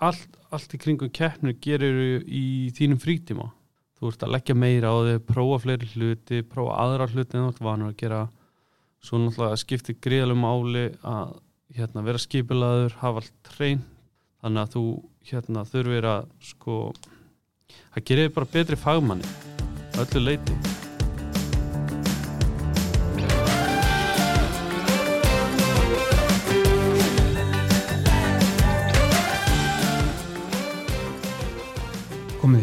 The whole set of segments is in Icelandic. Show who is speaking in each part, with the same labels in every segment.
Speaker 1: allt, allt í kringum keppnir gerir í þínum frítíma. Þú ert að leggja meira á þig, prófa fleiri hluti prófa aðra hluti en þú vanur að gera. Svo náttúrulega skiptir greiðalum áli að hérna, vera skipilaður, hafa allt hrein þannig að þú hérna, þurfir að sko það gerir bara betri fagmanni öllu leiti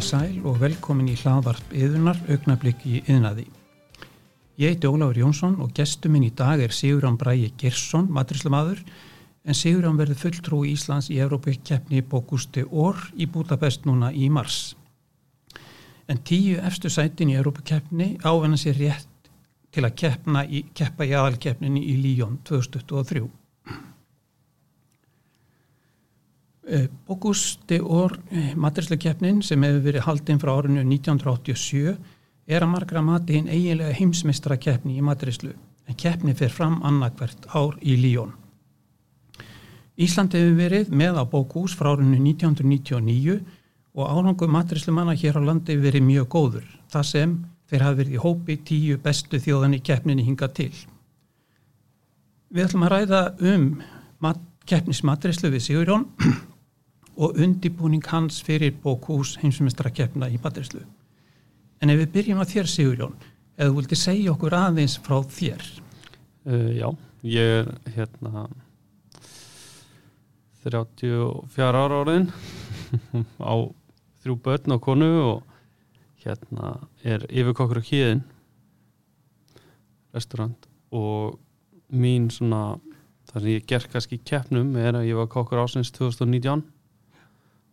Speaker 2: sæl og velkomin í hlaðvarp yðunar augnablík í yðnaði. Ég heiti Ólafur Jónsson og gestur minn í dag er Sigurán Bræi Gersson, maturislamadur, en Sigurán verður fulltrú í Íslands í Evrópikeppni Bókusti Ór í Budapest núna í mars. En tíu efstu sætin í Evrópikeppni ávenna sér rétt til að í, keppa í aðalkeppninni í Líón 2023. Bókusti Ór maturisleikeppnin sem hefur verið haldinn frá árinu 1987 er að margra mati hinn eiginlega heimsmeistra keppni í maturislu en keppni fyrir fram annarkvert ár í Líón. Ísland hefur verið með á bókús frá árinu 1999 og árangu maturislumanna hér á landi verið mjög góður, það sem þeir hafi verið í hópi tíu bestu þjóðan í keppninni hinga til. Við ætlum að ræða um mat, keppnismaturislu við Sigurjón og undibúning hans fyrir bókús heimsmeistra keppna í maturislu. En ef við byrjum að þér Sigurjón, eða þú vilti segja okkur aðeins frá þér?
Speaker 1: Uh, já, ég er hérna 34 ára áriðin á þrjú börn á konu og hérna er yfirkokkur á híðin restaurant og mín svona þar sem ég ger kannski keppnum er að ég var kokkur ásins 2019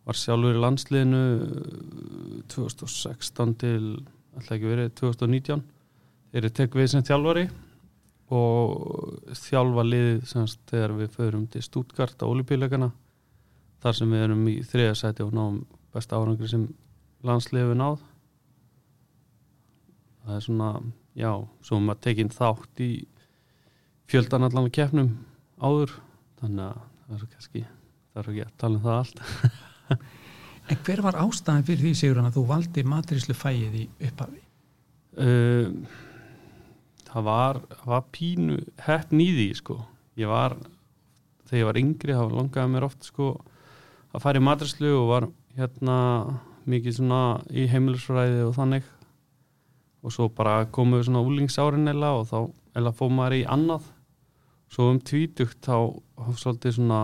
Speaker 1: var sjálfur í landsliðinu 2016 uh, til alltaf ekki verið 2019 þeir eru tekk við sem þjálfari og þjálfa liðið semst þegar við förum til Stuttgart á olípíleikana þar sem við erum í þriðasæti og náum besta árangri sem landsliðið við náð. Það er svona já, svo maður tekinn þátt í fjöldan allan að keppnum áður þannig að það er kannski það er ekki að tala um það allt
Speaker 2: En hver var ástæðan fyrir því segur hann að þú valdi maturíslu fæið í upphafi?
Speaker 1: Uh, það var, var pínu hefn í því sko. Ég var, þegar ég var yngri, það langaði mér oft sko að fara í maturíslu og var hérna mikið svona í heimilisfræði og þannig og svo bara komuðu svona úlingsárin eða og þá eða fóð maður í annað svo um tvítugt þá svolítið svona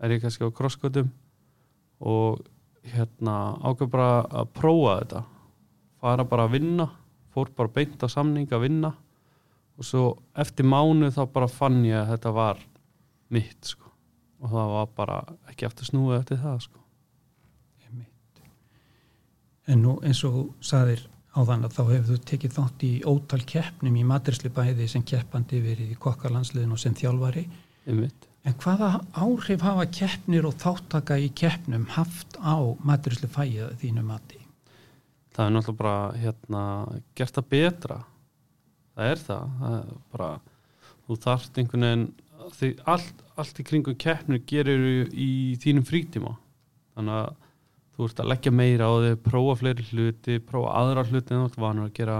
Speaker 1: er ég kannski á krosskotum og hérna ákveð bara að prófa þetta. Fara bara að vinna fór bara beint á samning að vinna og svo eftir mánu þá bara fann ég að þetta var mitt sko. Og það var bara ekki eftir snúið eftir það sko.
Speaker 2: En nú eins og saðir á þann að þá hefur þú tekið þátt í ótal keppnum í maturslu bæði sem keppandi verið í kokkarlandsliðin og sem þjálfari.
Speaker 1: Einmitt.
Speaker 2: En hvaða áhrif hafa keppnir og þáttaka í keppnum haft á maturíslu fæið þínu mati?
Speaker 1: Það er náttúrulega bara hérna, gert það betra. Það er það. það er bara, þú þarft einhvern veginn, allt, allt í kringum keppnir gerir í þínum frítíma. Þannig að þú ert að leggja meira á þig, prófa fleiri hluti, prófa aðra hluti en þú ert vanur að gera.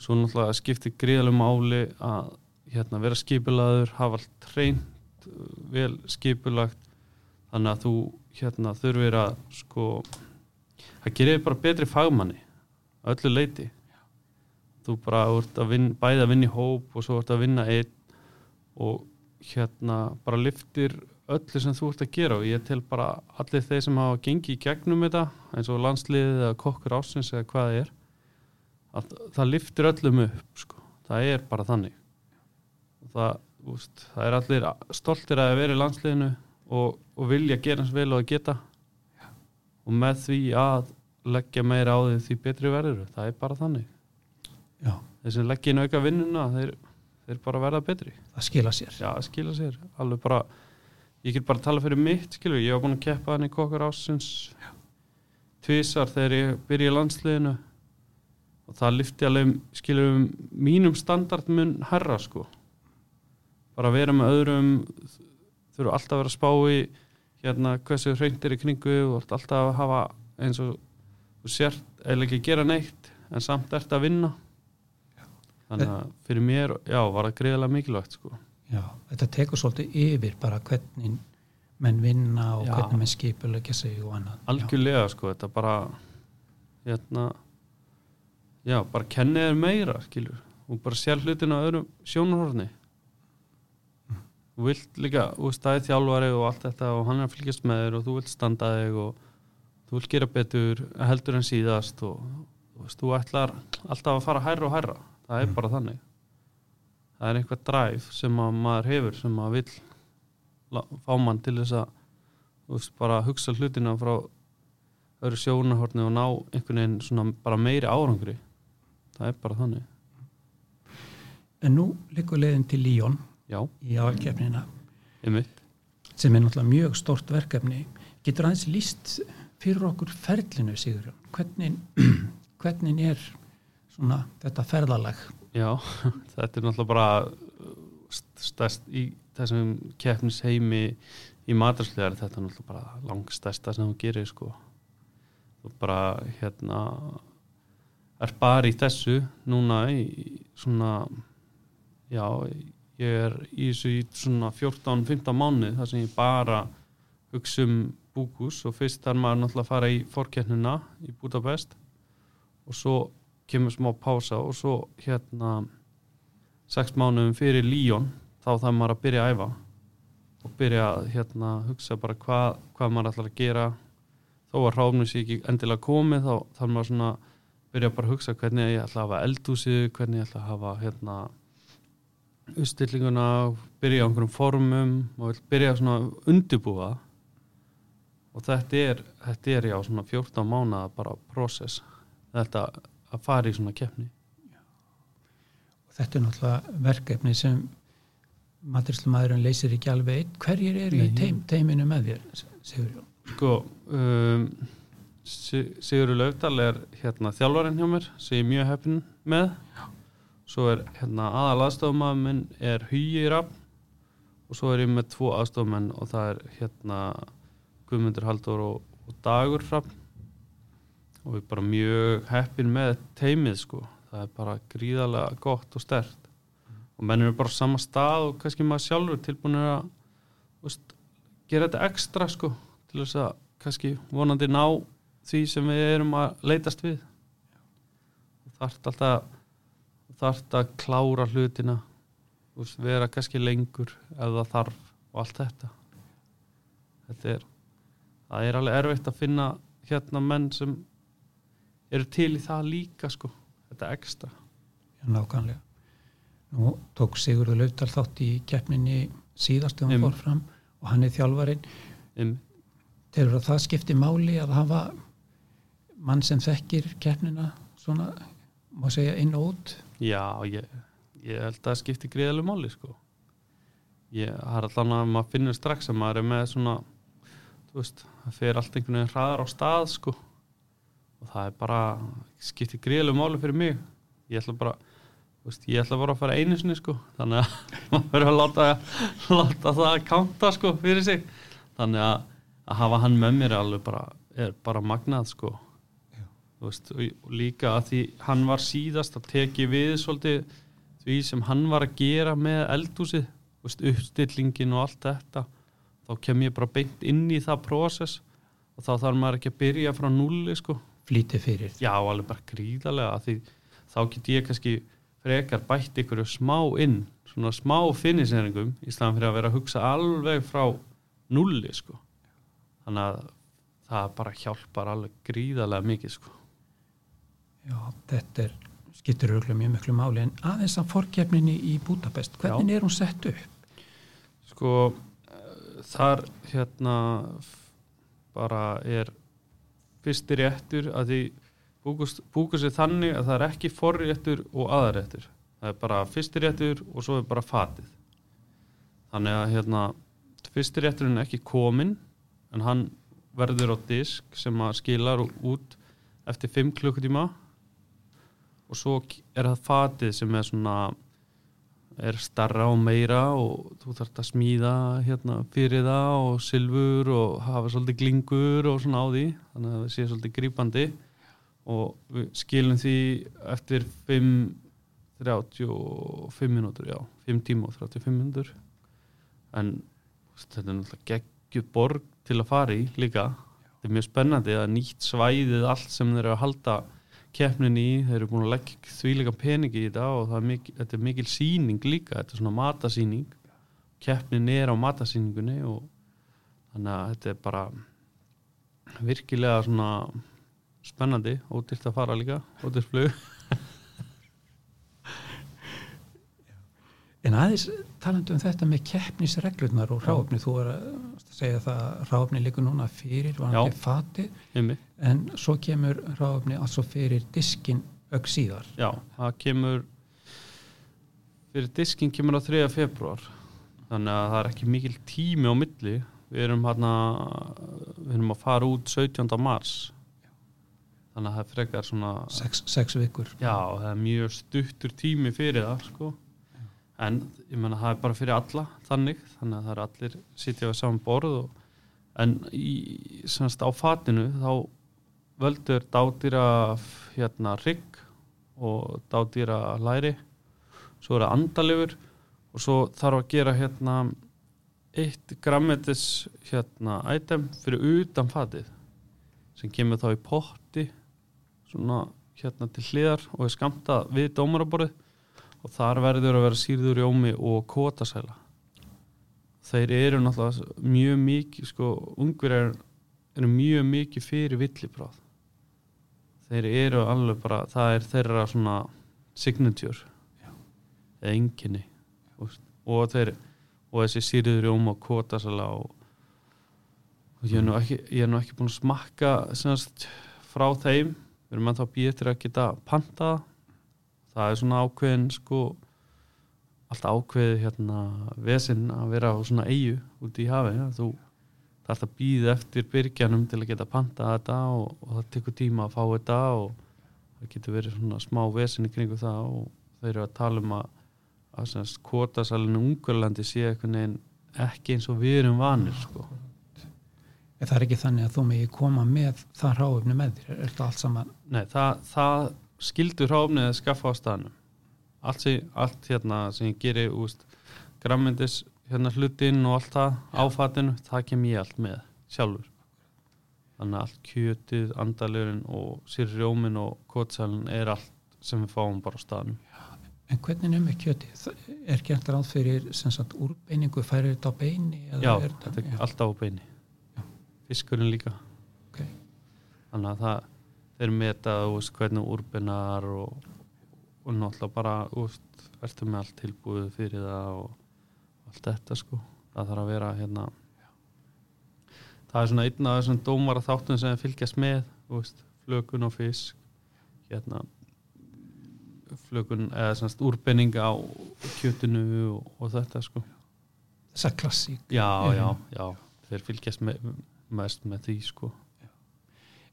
Speaker 1: Svo náttúrulega skiptir greiðalum áli að hérna, vera skipilaður, hafa allt hreint vel skipulagt. Þannig að þú hérna þurfir að sko það gerir bara betri fagmanni öllu leiti þú bara vart að vinna, bæða að vinna í hóp og svo vart að vinna einn og hérna bara liftir öllu sem þú ert að gera. Og ég tel bara allir þeir sem hafa gengið í gegnum þetta eins og landsliðið eða kokkur ásins eða hvað það er að það liftir öllum upp sko. það er bara þannig. Það úst, það er allir stoltir að vera í landsliðinu og, og vilja gera hans vel og að geta. Já. og með því að leggja meira á því því betri verður það er bara þannig.
Speaker 2: Já.
Speaker 1: þessi leggja inn auka vinnuna þeir, þeir bara verða betri.
Speaker 2: Það skila sér.
Speaker 1: Já, skila sér. Bara, ég get bara að tala fyrir mitt skilur, ég var búin að keppa hann í kokkar ásins tvísar þegar ég byrja í landsliðinu. Og það lyfti alveg skilur um mínum standardmun herra sko bara vera með öðrum þurfu alltaf að vera að spá í hérna hversu hreyndir í kringu og alltaf að hafa eins og þú sért eða ekki gera neitt en samt ert að vinna þannig að fyrir mér já, var það greiðilega mikilvægt sko.
Speaker 2: Já, þetta tekur svolítið yfir bara hvernig menn vinna og
Speaker 1: Já.
Speaker 2: hvernig menn skipulegja sig og annað.
Speaker 1: algjörlega sko, þetta bara hérna já, bara kennið þér meira skilur, og bara sér hlutin á öðrum sjónarhorni þú vilt líka, þú veist, það er þjálfari og allt þetta og hann er að fylgjast með þér og þú vilt standa þig og þú vilt gera betur heldur en síðast og þú veist, þú ætlar alltaf að fara hærra og hærra. Það er bara þannig. Það er einhver dræf sem að maður hefur sem að vill la- fá mann til þess að þú veist, bara hugsa hlutina frá öðru sjónarhorni og ná einhvern veginn svona bara meiri árangri. Það er bara þannig.
Speaker 2: En nú liggur leiðin til Líón
Speaker 1: já,
Speaker 2: í
Speaker 1: einmitt
Speaker 2: sem er náttúrulega mjög stort verkefni. Getur aðeins líst fyrir okkur ferlinu, Sigurjón? Hvernig, hvernig er svona þetta ferðalag?
Speaker 1: Já, þetta er náttúrulega bara st- stærst í þessum keppnis heimi í matarsliðar þetta er náttúrulega bara langstærsta sem þú gerir sko þú bara hérna er bara í þessu núna í svona já, ég er í þessu í svona 14-15 mánuð þar sem ég bara hugsa um búkus og fyrst þarf maður náttúrulega að fara í fórkeppnina í Budapest og svo kemur smá pása og svo hérna sex mánuðum fyrir Líón þá þarf maður að byrja að æfa og byrja að hérna hugsa bara hvað, hvað maður ætlar að gera. Þó að ráfnum sé ekki endilega komið þá þarf maður svona byrja bara að hugsa hvernig ég ætla að hafa eldhúsið hvernig ég ætla að hafa hérna uppstillinguna byrja á einhverjum formum og vil byrja svona að undirbúa. Og þetta er, þetta er já svona 14 mánuða bara process þetta að fara í svona keppni.
Speaker 2: Og þetta er náttúrulega verkefni sem maturíslumæðurinn leysir ekki alveg einn. Hverjir eru í teim, teiminu með þér, Sigurjón?
Speaker 1: Sko, um, Si- Sigurður Laufdal er hérna þjálfarinn hjá mér sem ég er mjög heppin með svo er hérna aðal aðstofmaður minn er Hugi Rapp og svo er ég með tvo aðstofmenn og það er hérna Guðmundur Halldór og, og Dagur Rapp og við er bara mjög heppin með teimið sko. Það er bara gríðarlega gott og stert og menn eru bara á sama stað og kannski maður sjálfur tilbúin að veist, gera þetta ekstra sko til þess að kannski vonandi ná því sem við erum að leitast við. Þarft alltaf þarft að klára hlutina veist, vera kannski lengur það þarf og allt þetta þetta er það er alveg erfitt að finna hérna menn sem eru til í það líka sko þetta ekstra
Speaker 2: Já, nákvæmlega. Nú tók Sigurður Laufdal þátt í keppninni síðast þegar hann fór fram og hann er þjálfarinn.
Speaker 1: um,
Speaker 2: Telur að það skipti máli að hafa mann sem þekkir keppnina svona, má segja, inn og út?
Speaker 1: Já, ég, ég held að það skipti greiðalegu máli sko. Ég har allan að maður finnur strax að maður er með svona þú veist, það fer allt einhvern veginn hraðar á stað sko og það er bara, skipti greiðalegu máli fyrir mig. Ég ætla bara þú veist, ég ætla bara að fara einu sinni sko þannig að maður verður að láta, láta það að kánta sko fyrir sig þannig að, að hafa hann með mér er alveg bara, er bara magnað sko veist, og líka að því hann var síðast að teki við svolítið því sem hann var að gera með veist, uppstillingin og allt þetta, þá kem ég bara beint inn í það prósess og þá þarf maður ekki að byrja frá nulli sko.
Speaker 2: Flýti fyrir.
Speaker 1: já, alveg bara gríðarlega að því þá get ég kannski frekar bætt ykkur smá inn, svona smá finniseringum í staðan fyrir að vera að hugsa alveg frá nulli sko. þannig að það bara hjálpar alveg gríðarlega mikið sko.
Speaker 2: Já, þetta er, skiptir örgulega mjög miklu máli. En aðeins að fórkeppninni í Budapest, hvernig er hún sett upp?
Speaker 1: Sko eh, þar hérna bara er fyrsti réttur að því búkast er þannig að það er ekki forréttur og aðarréttur það er bara fyrsti réttur og svo er bara fatið. Þannig að hérna fyrsti rétturinn er ekki kominn en hann verður á disk sem að skilar út eftir 5 klukkutíma og svo er það fatið sem er svona er starra og meira og þú þarfst að smíða hérna, fyrir það og silfur og hafa svolítið glingur og svona á því. Þannig að það sé svolítið grípandi. Og við skilum því eftir 5 35 minútur, já 5 tíma og 35 minútur en þetta er náttúrulega geggjur borg til að fara í líka. Þetta er mjög spennandi að nýtt svæðið allt sem þeir eru að halda keppnin í, þeir eru búin að leggja þvíleika peningi í þetta og er mikil, þetta er mikil síning líka, þetta er svona matasíning keppnin er á matasíningunni og þannig að þetta er bara virkilega svona spennandi, ódýrt að fara líka ódýrt flug
Speaker 2: En aðeins talandu um þetta með keppnisreglurnar og ráfni, þú er að segja það að ráfni líkur núna fyrir vanandi fati, en svo kemur ráfni altså fyrir diskin auk síðar.
Speaker 1: Já, það kemur fyrir diskin kemur á 3. februar þannig að það er ekki mikil tími á milli við erum hérna við erum að fara út 17. mars þannig að það frekar svona
Speaker 2: Sex, sex vikur.
Speaker 1: já, það er mjög stuttur tími fyrir það sko en ég menna það er bara fyrir alla þannig, þannig að það er allir sitja við saman borð og, en í, semst á fatinu þá völdur dádýra hérna rigg og dádýra læri. Svo er það andalifur og svo þarf að gera hérna eitt grammetis hérna item fyrir utan fatið sem kemur þá í potti svona hérna til hliðar og er skamta við dómaraborðið og þar verður að vera sírður jómi og kótasæla þeir eru náttúrulega mjög mikið sko, ungver er, eru mjög mikið fyrir villibráð. Þeir eru alveg bara það er þeirra svona signature. Eða enginni og þeir og þessi sírður jómi og kótasæla og, og ég er nú ekki, ég er nú ekki búin að smakka semast, frá þeim. Við erum ennþá býðið að geta panta það er svona ákveðin sko allt ákveði hérna vesinn að vera á svona eigu út í hafi. Ja, þú þarfst að býða eftir byrgjanum til að geta panta þetta og, og það tekur tíma að fá þetta og það getur verið svona smá vesinn í kringu það og þeir eru að tala um að að kvotasalinu Ungurlandi sé eitthvað ekki eins og við erum vanir sko.
Speaker 2: En það er ekki þannig að þú megi koma með það ráöfni með þér, er þetta allt saman?
Speaker 1: Nei, það, það skildur ráfnið að skaffa á staðnum allt, sem, allt hérna sem ég geri úst, grammendis hérna hlutinn og allt það áfatinu, það kem ég allt með sjálfur þannig að allt kjötið, andalurinn og sér rjómin og kótsalinn er allt sem við fáum bara á staðnum
Speaker 2: En hvernig er með kjötið? Er gert ráð fyrir sagt, úrbeiningu, færir þetta á beini?
Speaker 1: Já, þetta, er alltaf á beini Já. fiskurinn líka
Speaker 2: okay.
Speaker 1: þannig að það þeir meta úst, hvernig úrbennar og, og náttúrulega bara úst, ertu með allt tilbúið fyrir það og allt þetta sko. Það þarf að vera hérna það er svona einn af þessum dómara þáttum sem fylgjast með úst, flökun og fisk hérna flökun eða svona úrbenning á kjötinu og, og þetta sko.
Speaker 2: Þessa klassík.
Speaker 1: Já, já, já, þeir fylgjast með, mest með því sko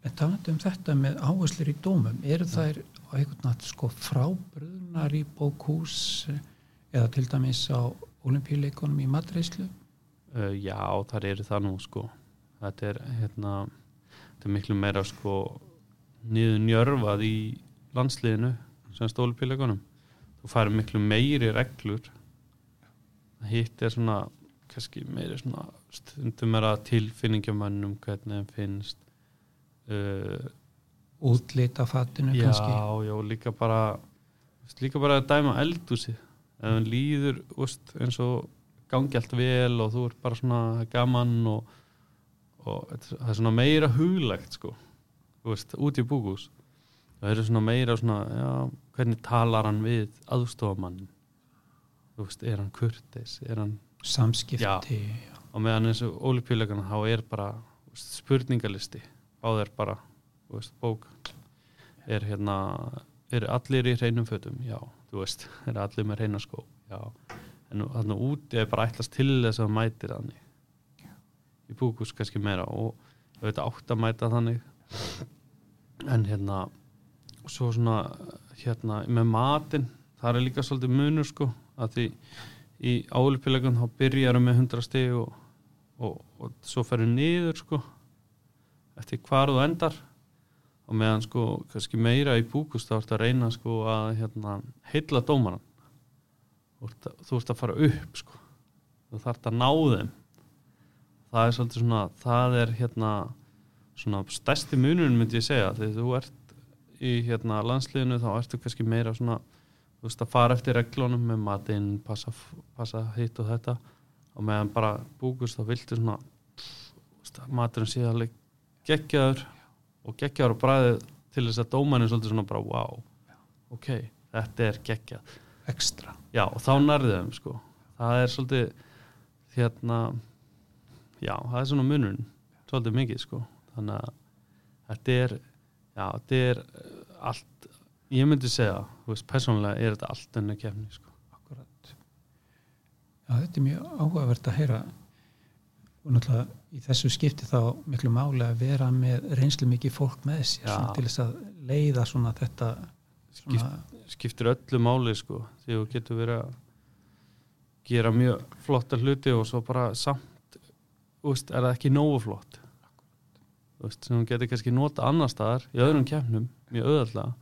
Speaker 2: En talandi um þetta með áherslur í dómum, eru þær á einhvern nátt sko frábröðnar í bókús eða til dæmis á olimpíuleikonum í matreyslu?
Speaker 1: Uh, já, þar eru það nú sko. Þetta er, hérna, þetta er miklu meira sko niður njörfað í landsliðinu sem stóli píleikonum. Þú færi miklu meiri reglur. Hitt er svona, kannski meiri svona stundum er að tilfinningjamannum hvernig þeim finnst
Speaker 2: uh, útlita fatinu
Speaker 1: já,
Speaker 2: kannski.
Speaker 1: já, líka bara líka bara að dæma eldúsi ef hann líður úst, eins og gangi allt vel og þú er bara svona gaman og, og það er svona meira huglegt sko. Veist, út í búkús það er svona meira svona já, hvernig talar hann við aðstofamann er hann kurtis er hann
Speaker 2: samskipti já,
Speaker 1: og meðan eins og ólipjuleikana þá er bara veist, spurningalisti á þér bara veist, bók er hérna er allir í hreinum fötum já, þú veist, er allir með hreina skó já, en þannig úti er bara ætlast til þess að mæti þannig. Í búkus kannski meira og við veitum átt að mæta þannig. En hérna svo svona hérna með matin það er líka svolítið munur sko að því í álipilegun þá byrjarum með 100 stig og, og, og svo ferur niður sko eftir hvar þú endar. Og meðan sko kannski meira í búkust þá ert að reyna sko að hérna, heilla dómaran þú ert, að, þú ert fara upp sko. Þú þarft að ná þeim. Það er svolítið svona það er hérna svona stærsti munurinn myndi ég segja. Þegar þú ert í hérna landsliðinu þá ertu kannski meira svona þú veist að fara eftir reglunum með matinn passa, passa hitt og þetta. Og meðan bara búkust þá viltu svona maturinn sé alveg geggjaður og geggjaður og bræðið til þess að dómanin svolítið svona bara wow, ok, þetta er geggjað.
Speaker 2: Ekstra.
Speaker 1: Já og þá nærðið þeim sko. Það er svolítið hérna já, það er svona munun svolítið mikið sko. Þannig að þetta er já, þetta er eh, allt ég myndi segja, þú veist, persónulega er þetta allt enn að kemni sko.
Speaker 2: Akkurat. Já, þetta er mjög áhugavert að heyra og náttúrulega í þessu skipti þá miklu máli að vera með reynslu mikið fólk með sér svona til þess að leiða svona þetta svona,
Speaker 1: skiptir öllu máli sko því þú getur verið að gera mjög flotta hluti og svo bara samt veist, er það ekki nógu flott? Veist, sem þú getur kannski nota annar staðar í öðrum kemnum mjög öðvöldlega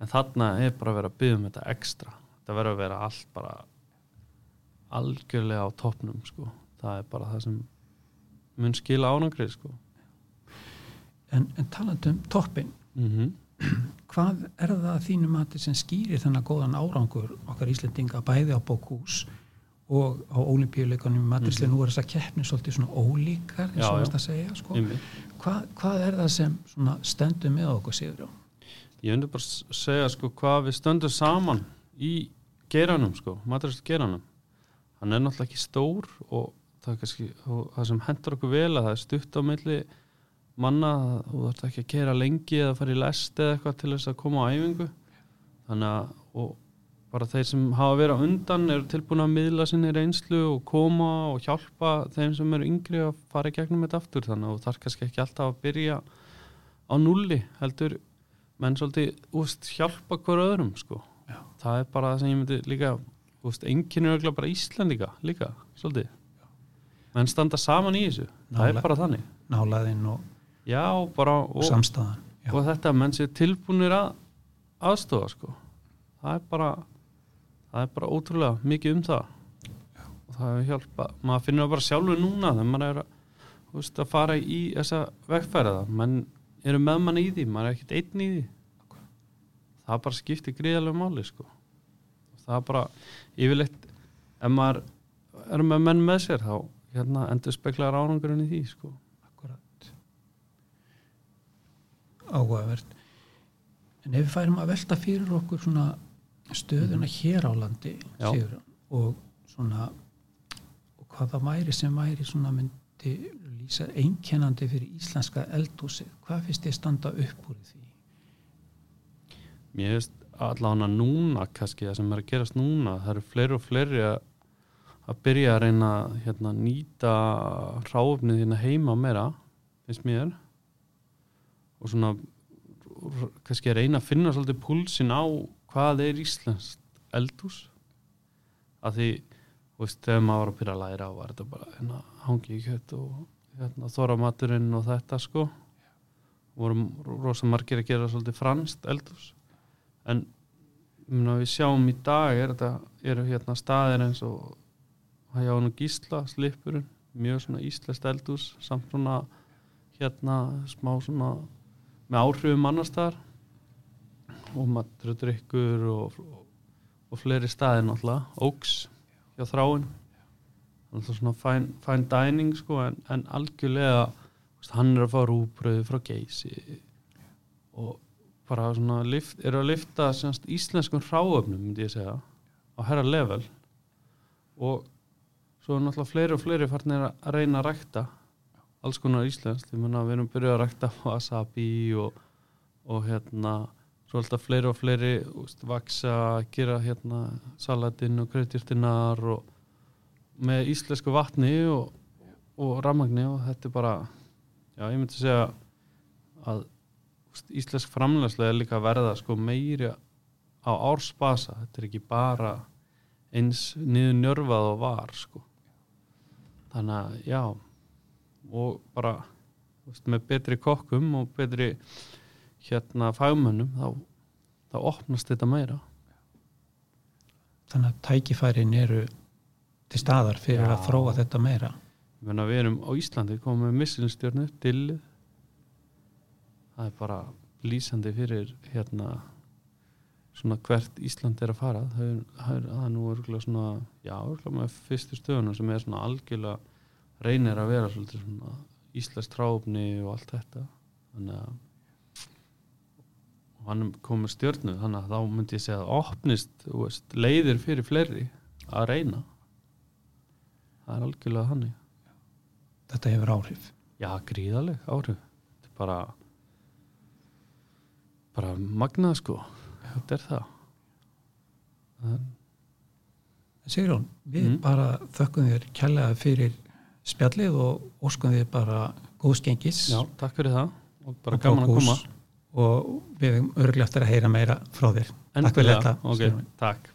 Speaker 1: en þarna er bara að vera að byggja um þetta ekstra. Þetta verður að vera allt bara algjörlega á toppnum sko, það er bara það sem mun skila ánagrið sko
Speaker 2: en, en talandi um toppin
Speaker 1: mm
Speaker 2: hvað er það að þínu mati sem skýrir þennan góðan árangur okkar Íslendinga bæði á bókús og á olimpíuleikunum í Madrisli nú er þess að keppni svolítið svona ólíkar eins og varst að segja sko.
Speaker 1: Einmitt.
Speaker 2: hvað, er það sem stendur með okkur Sigurjón?
Speaker 1: Ég undir bara að segja sko hvað við stöndum saman í geranum sko, maturist geranum hann er náttúrulega ekki stór og það, er kannski, það sem hendur okkur vel að það er stutt á milli manna og þú þarf ekki að gera lengi eða fara í lest eða eitthvað til þess að koma á æfingu þannig að og bara þeir sem hafa verið á undan eru tilbúin að miðla sinni reynslu og koma og hjálpa þeim sem eru yngri að fara í gegnum þetta aftur þannig að þú þarf kannski ekki alltaf að byrja á nulli heldur menn svolítið úst, hjálpa hver öðrum sko.
Speaker 2: Já.
Speaker 1: það er bara það sem ég myndi líka er örugglega bara Íslandika líka, svolítið menn standa saman í þessu, það
Speaker 2: Nálega.
Speaker 1: er bara þannig.
Speaker 2: nálaðinn og,
Speaker 1: já, bara
Speaker 2: og
Speaker 1: og,
Speaker 2: samstæðan Já.
Speaker 1: og þetta menn sér tilbúinir að aðstofa sko. Það er bara það er bara ótrúlega mikið um það. Og það er hjálpa maður finnur það bara sjálfur núna þegar maður er að, veist, að fara í þessa vegfæriða menn eru með mann í því, maður er ekkert einn í því. Það bara skiptir gríðarlega máli sko. Það er bara yfirleitt ef maður er með menn með sér þá hérna endur speklar árangurinn í því sko
Speaker 2: Akkurat Áhugavert En ef við færum að velta fyrir okkur svona stöðuna hér á landi
Speaker 1: Já.
Speaker 2: Sigurjón, og svona og hvað það væri sem væri svona myndi lýsa einkennandi fyrir íslenska eldhúsi hvað finnst þið standa upp úr því?
Speaker 1: Mér finnst allavega núna kannski það sem er að gerast núna það eru fleiri og fleiri að, að byrja að reyna að hérna, nýta ráfnið hérna heima meira finnst mér. Og svona kannski að reyna að finna svolítið púlsin á hvað er íslenskt eldhús. Að því veist, þegar maður var að byrja að læra var þetta bara hérna, hangi í kjött og hérna, þorramaturinn og þetta sko. Vorum rosa margir að gera svolítið franskt eldhús. En myrna, við sjáum í dag er þetta, eru hérna staðir eins og það hjá hann gísla slipurinn, mjög svona íslenskt eldhús samt svona hérna smá svona með áhrifum annar staðar. Og matur og og, og, og fleiri staðir náttúrulega, óks hjá þráin alltaf svona fine, fine dining sko en, en algjörlega hann er að fá rúbröðu frá geysi og bara svona lift, eru að lifta íslenskum hráöfnum myndi ég segja á herra level. Og svo er náttúrulega fleiri og fleiri farnir að reyna að rækta alls konar íslenskt, ég menna við erum byrjuð að rækta wasabi og, og hérna svo alltaf fleiri og fleiri úst, vaksa, gera hérna salatinn og kreitjurtinnar og með íslensku vatni og, og rammagni og þetta er bara já, ég myndi segja að úst, íslensk framlæslega er líka að verða sko meiri á árspasa, þetta er ekki bara eins niður njörfað og var sko. Þannig að já. Og bara veist, með betri kokkum og betri hérna fagmönnum þá, þá opnast þetta meira.
Speaker 2: Þannig að tækifærin eru til staðar fyrir
Speaker 1: Já.
Speaker 2: að þróa þetta meira.
Speaker 1: Ég meina, við erum á Íslandi komum með missilinstjörnu, dillið það er bara lýsandi fyrir hérna svona hvert Ísland er að fara það er, það er, það er nú örgulega svona já, örgulega með fyrstu stöðunum sem er svona algjörlega reynir að vera svolítið svona Íslands tráfni og allt þetta. Þannig að hann kom með stjörnu þannig að þá myndi ég segja að opnist veist, leiðir fyrir fleiri að reyna. Það er algjörlega þannig.
Speaker 2: Þetta hefur áhrif.
Speaker 1: Já, gríðaleg áhrif. Þetta er bara bara magnað sko þetta er það. En,
Speaker 2: Sigrún, við
Speaker 1: Mm.
Speaker 2: bara þökkum þér kærlega fyrir spjallið og óskum þér bara góðskengis
Speaker 1: Já, takk fyrir það. Og bara
Speaker 2: Og
Speaker 1: gaman að koma.
Speaker 2: Og við örglega eftir að heyra meira frá þér. Takk fyrir þetta,
Speaker 1: ok,
Speaker 2: Sigrún.
Speaker 1: takk